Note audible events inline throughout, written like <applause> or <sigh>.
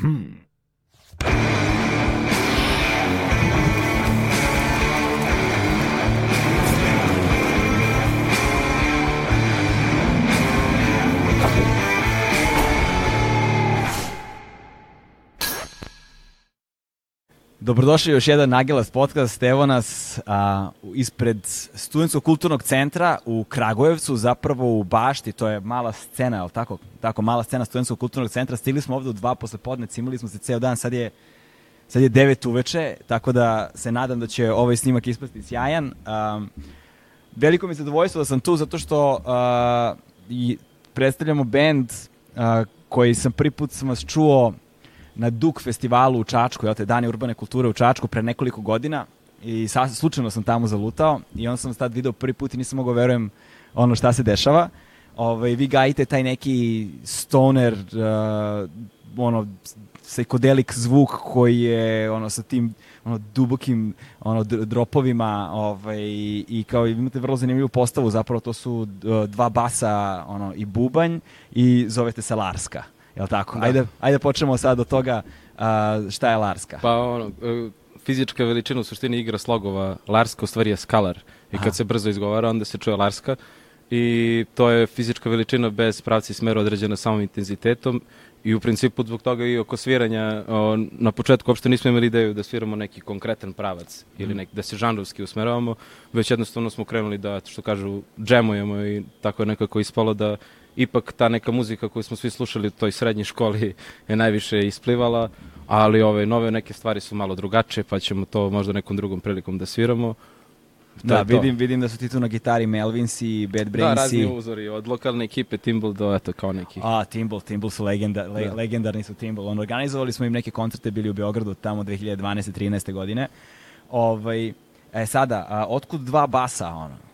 Hmm. Dobrodošli još jedan Nagelas podcast. Evo nas a, ispred Studenskog kulturnog centra u Kragujevcu, zapravo u Bašti, to je mala scena, je li tako? Tako, mala scena Studenskog kulturnog centra. Stigli smo ovde u dva posle podnec, imali smo se ceo dan, sad je, sad je devet uveče, tako da se nadam da će ovaj snimak ispasti sjajan. A, veliko mi je zadovoljstvo da sam tu, zato što a, i predstavljamo bend a, koji sam prvi put sam vas čuo na Duk festivalu u Čačku, jel te, Dani urbane kulture u Čačku pre nekoliko godina i sa, slučajno sam tamo zalutao i onda sam tad video prvi put i nisam mogao verujem ono šta se dešava. Ovaj, vi gajite taj neki stoner, uh, ono, psychedelic zvuk koji je ono sa tim ono dubokim ono dropovima ovaj i kao imate vrlo zanimljivu postavu zapravo to su uh, dva basa ono i bubanj i zovete se Larska. Jel tako? Da. Ajde, ajde počnemo sad od toga uh, šta je Larska. Pa ono, e, fizička veličina u suštini igra slogova. Larska u stvari je skalar. I kad Aha. se brzo izgovara, onda se čuje Larska. I to je fizička veličina bez pravci smera određena samom intenzitetom i u principu zbog toga i oko sviranja o, na početku uopšte nismo imali ideju da sviramo neki konkretan pravac mm. ili nek, da se žanrovski usmeravamo, već jednostavno smo krenuli da, što kažu, džemujemo i tako je nekako ispalo da ipak ta neka muzika koju smo svi slušali u toj srednjoj školi je najviše isplivala, ali ove nove neke stvari su malo drugačije, pa ćemo to možda nekom drugom prilikom da sviramo. To da, vidim, vidim da su ti tu na gitari Melvins i Bad Brains. Da, razni uzori, od lokalne ekipe Timble do eto kao neki. A, Timble, Timble su legenda, le, da. legendarni su Timble. On, organizovali smo im neke koncerte, bili u Beogradu tamo 2012. 13. godine. Ovaj, e, sada, a, otkud dva basa, ono?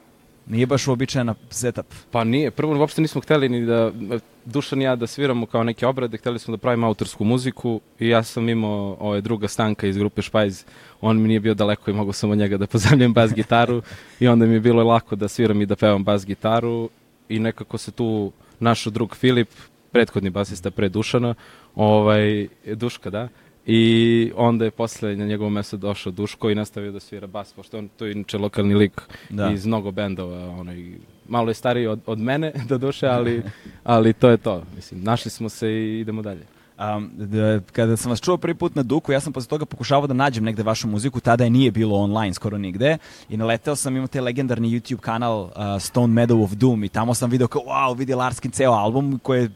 Nije baš uobičajena setup. Pa nije. Prvo, uopšte nismo hteli ni da, Dušan i ja da sviramo kao neke obrade, hteli smo da pravimo autorsku muziku i ja sam imao ovaj, druga stanka iz grupe Špajz. On mi nije bio daleko i mogu sam od njega da pozemljam bas gitaru i onda mi je bilo lako da sviram i da pevam bas gitaru i nekako se tu našo drug Filip, prethodni basista pre Dušana, ovaj, Duška, da, I onda je posle na njegovo mesto došao Duško i nastavio da svira bas, pošto on to je inače lokalni lik da. iz mnogo bendova, onaj, malo je stariji od, od mene <laughs> do duše, ali, ali to je to. Mislim, našli smo se i idemo dalje. Um, da, kada sam vas čuo prvi put na Duku, ja sam posle toga pokušavao da nađem negde vašu muziku, tada je nije bilo online skoro nigde i naleteo sam, imao te legendarni YouTube kanal uh, Stone Meadow of Doom i tamo sam video kao, wow, vidi Larskin ceo album koji je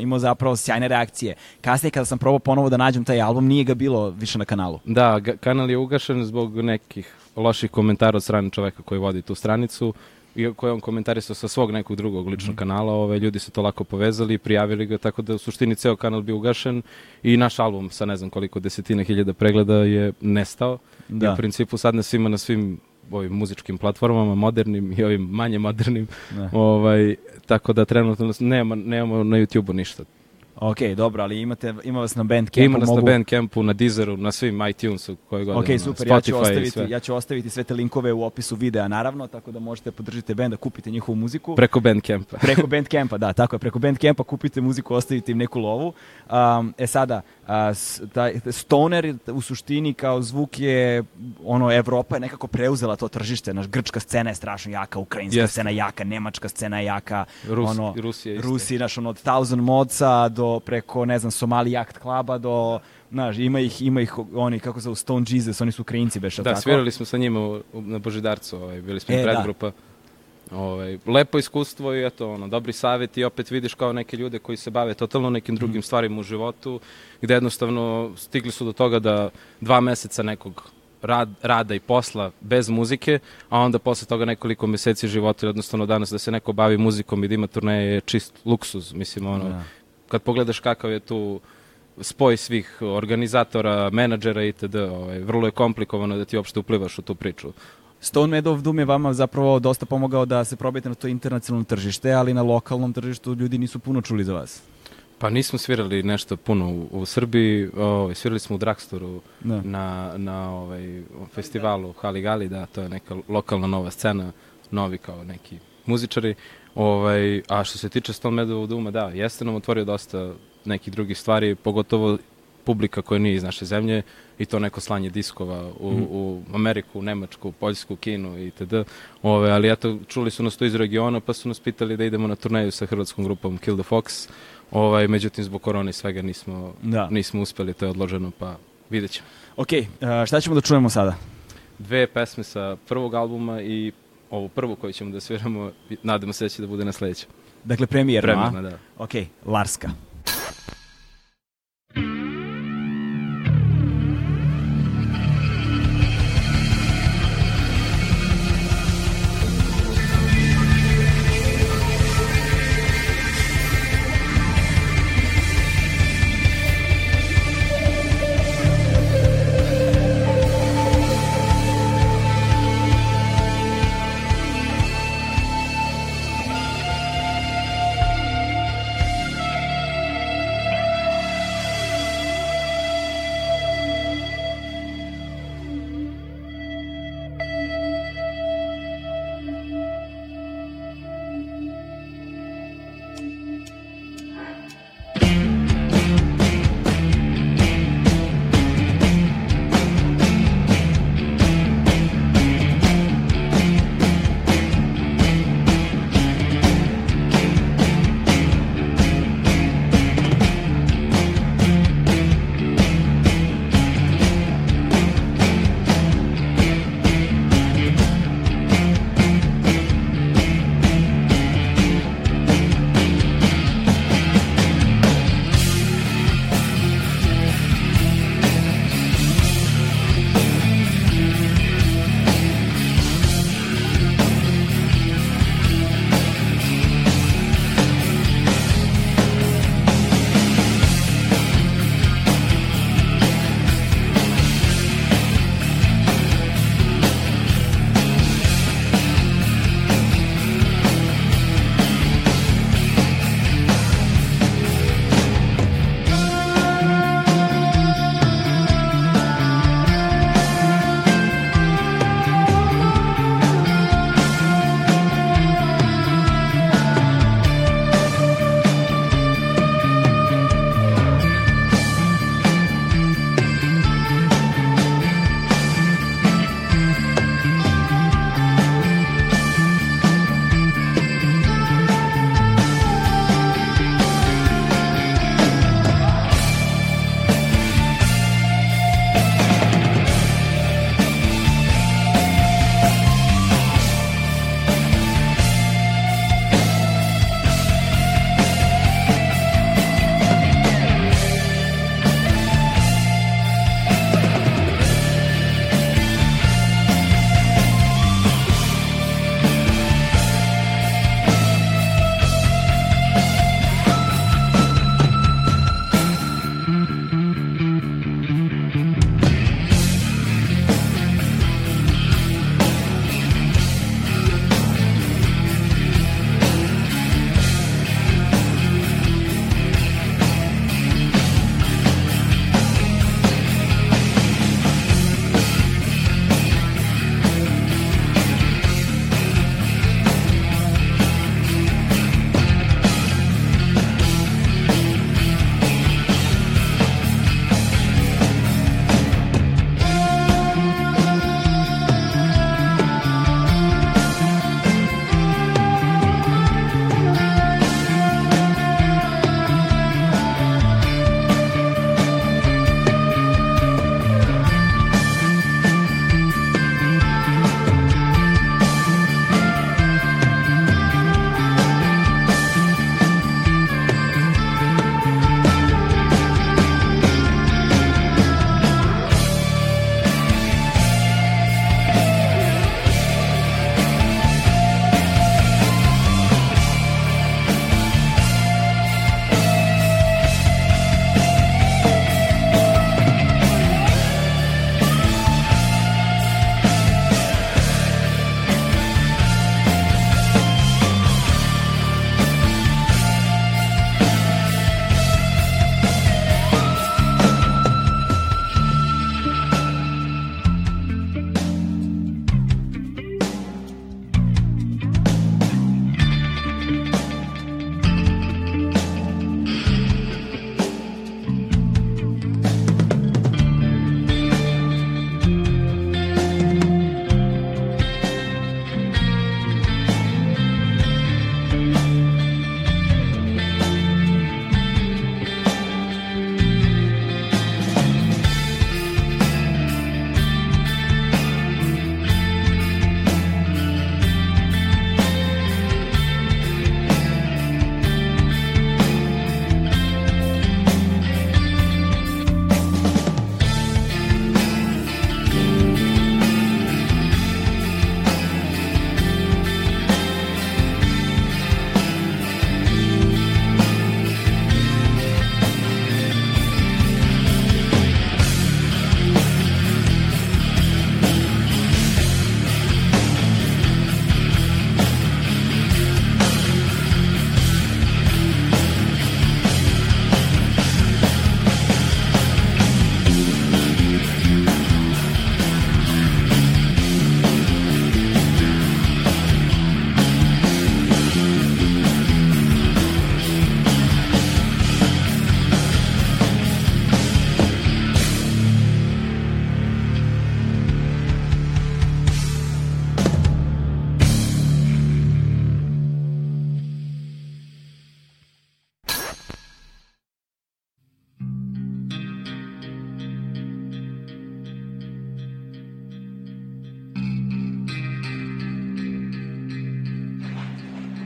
imao zapravo sjajne reakcije. Kasnije kada sam probao ponovo da nađem taj album, nije ga bilo više na kanalu. Da, kanal je ugašen zbog nekih loših komentara od strane čoveka koji vodi tu stranicu iako je on komentarisao sa svog nekog drugog ličnog mm. kanala, ove, ljudi su to lako povezali i prijavili ga, tako da u suštini ceo kanal bi ugašen i naš album sa ne znam koliko desetina hiljada pregleda je nestao. Da. I u principu sad nas ima na svim ovim muzičkim platformama, modernim i ovim manje modernim. Da. Ovaj, tako da trenutno nema, nemamo na YouTube-u ništa. Ok, dobro, ali imate, ima vas na Bandcampu. Ima nas mogu... na Bandcampu, na Deezeru, na svim iTunesu koje god. Ok, super, ja ću, ostaviti, ja ću ostaviti sve te linkove u opisu videa, naravno, tako da možete podržiti benda, kupite njihovu muziku. Preko Bandcampa. <laughs> preko Bandcampa, da, tako je, preko Bandcampa kupite muziku, ostavite im neku lovu. Um, e sada, uh, taj, stoner u suštini kao zvuk je, ono, Evropa je nekako preuzela to tržište, naš grčka scena je strašno jaka, ukrajinska yes. scena jaka, nemačka scena je jaka, Rus, ono, Rusija Rusi, naš, ono, od Thousand Modsa do preko, ne znam, Somali Yacht Cluba do, znaš, ima ih, ima ih oni, kako se Stone Jesus, oni su Ukrajinci, beša da, tako? Da, svirali smo sa njima u, na Božidarcu, ovaj, bili smo e, predgrupa. Da. Ovaj, lepo iskustvo i eto, ono, dobri savjet i opet vidiš kao neke ljude koji se bave totalno nekim mhm. drugim mm. stvarima u životu, gde jednostavno stigli su do toga da dva meseca nekog rad, rada i posla bez muzike, a onda posle toga nekoliko meseci života, jednostavno danas da se neko bavi muzikom i da ima turneje je čist luksuz, mislim, ono, da kad pogledaš kakav je tu spoj svih organizatora, menadžera itd. Ovaj, vrlo je komplikovano da ti uopšte uplivaš u tu priču. Stone Meadow of Doom je vama zapravo dosta pomogao da se probijete na to internacionalno tržište, ali na lokalnom tržištu ljudi nisu puno čuli za vas. Pa nismo svirali nešto puno u, u Srbiji, ovaj, svirali smo u Dragstoru da. na, na ovaj, festivalu Hali Gali, da, to je neka lokalna nova scena, novi kao neki muzičari. Ovaj, a što se tiče Stone Meadow Duma, da, jeste nam otvorio dosta nekih drugih stvari, pogotovo publika koja nije iz naše zemlje i to neko slanje diskova u, Mhm. u Ameriku, Nemačku, Poljsku, Kinu i td. Ove, ali eto, čuli su nas to iz regiona pa su nas pitali da idemo na turneju sa hrvatskom grupom Kill the Fox. Ovaj, međutim, zbog korone i svega nismo, Da. nismo uspeli, to je odloženo, pa vidjet ćemo. Ok, šta ćemo da čujemo sada? Dve pesme sa prvog albuma i ovu prvu koju ćemo da sviramo, nadamo se da će da bude na sledećem. Dakle, premijerno, Premijerno, da. Ok, Larska.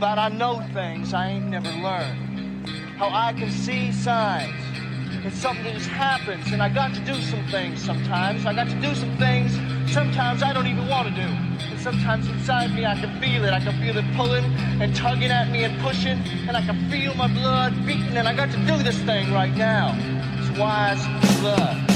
About I know things I ain't never learned. How I can see signs. It's something that just happens, and I got to do some things sometimes. I got to do some things sometimes I don't even want to do. And sometimes inside me I can feel it. I can feel it pulling and tugging at me and pushing, and I can feel my blood beating, and I got to do this thing right now. It's wise blood.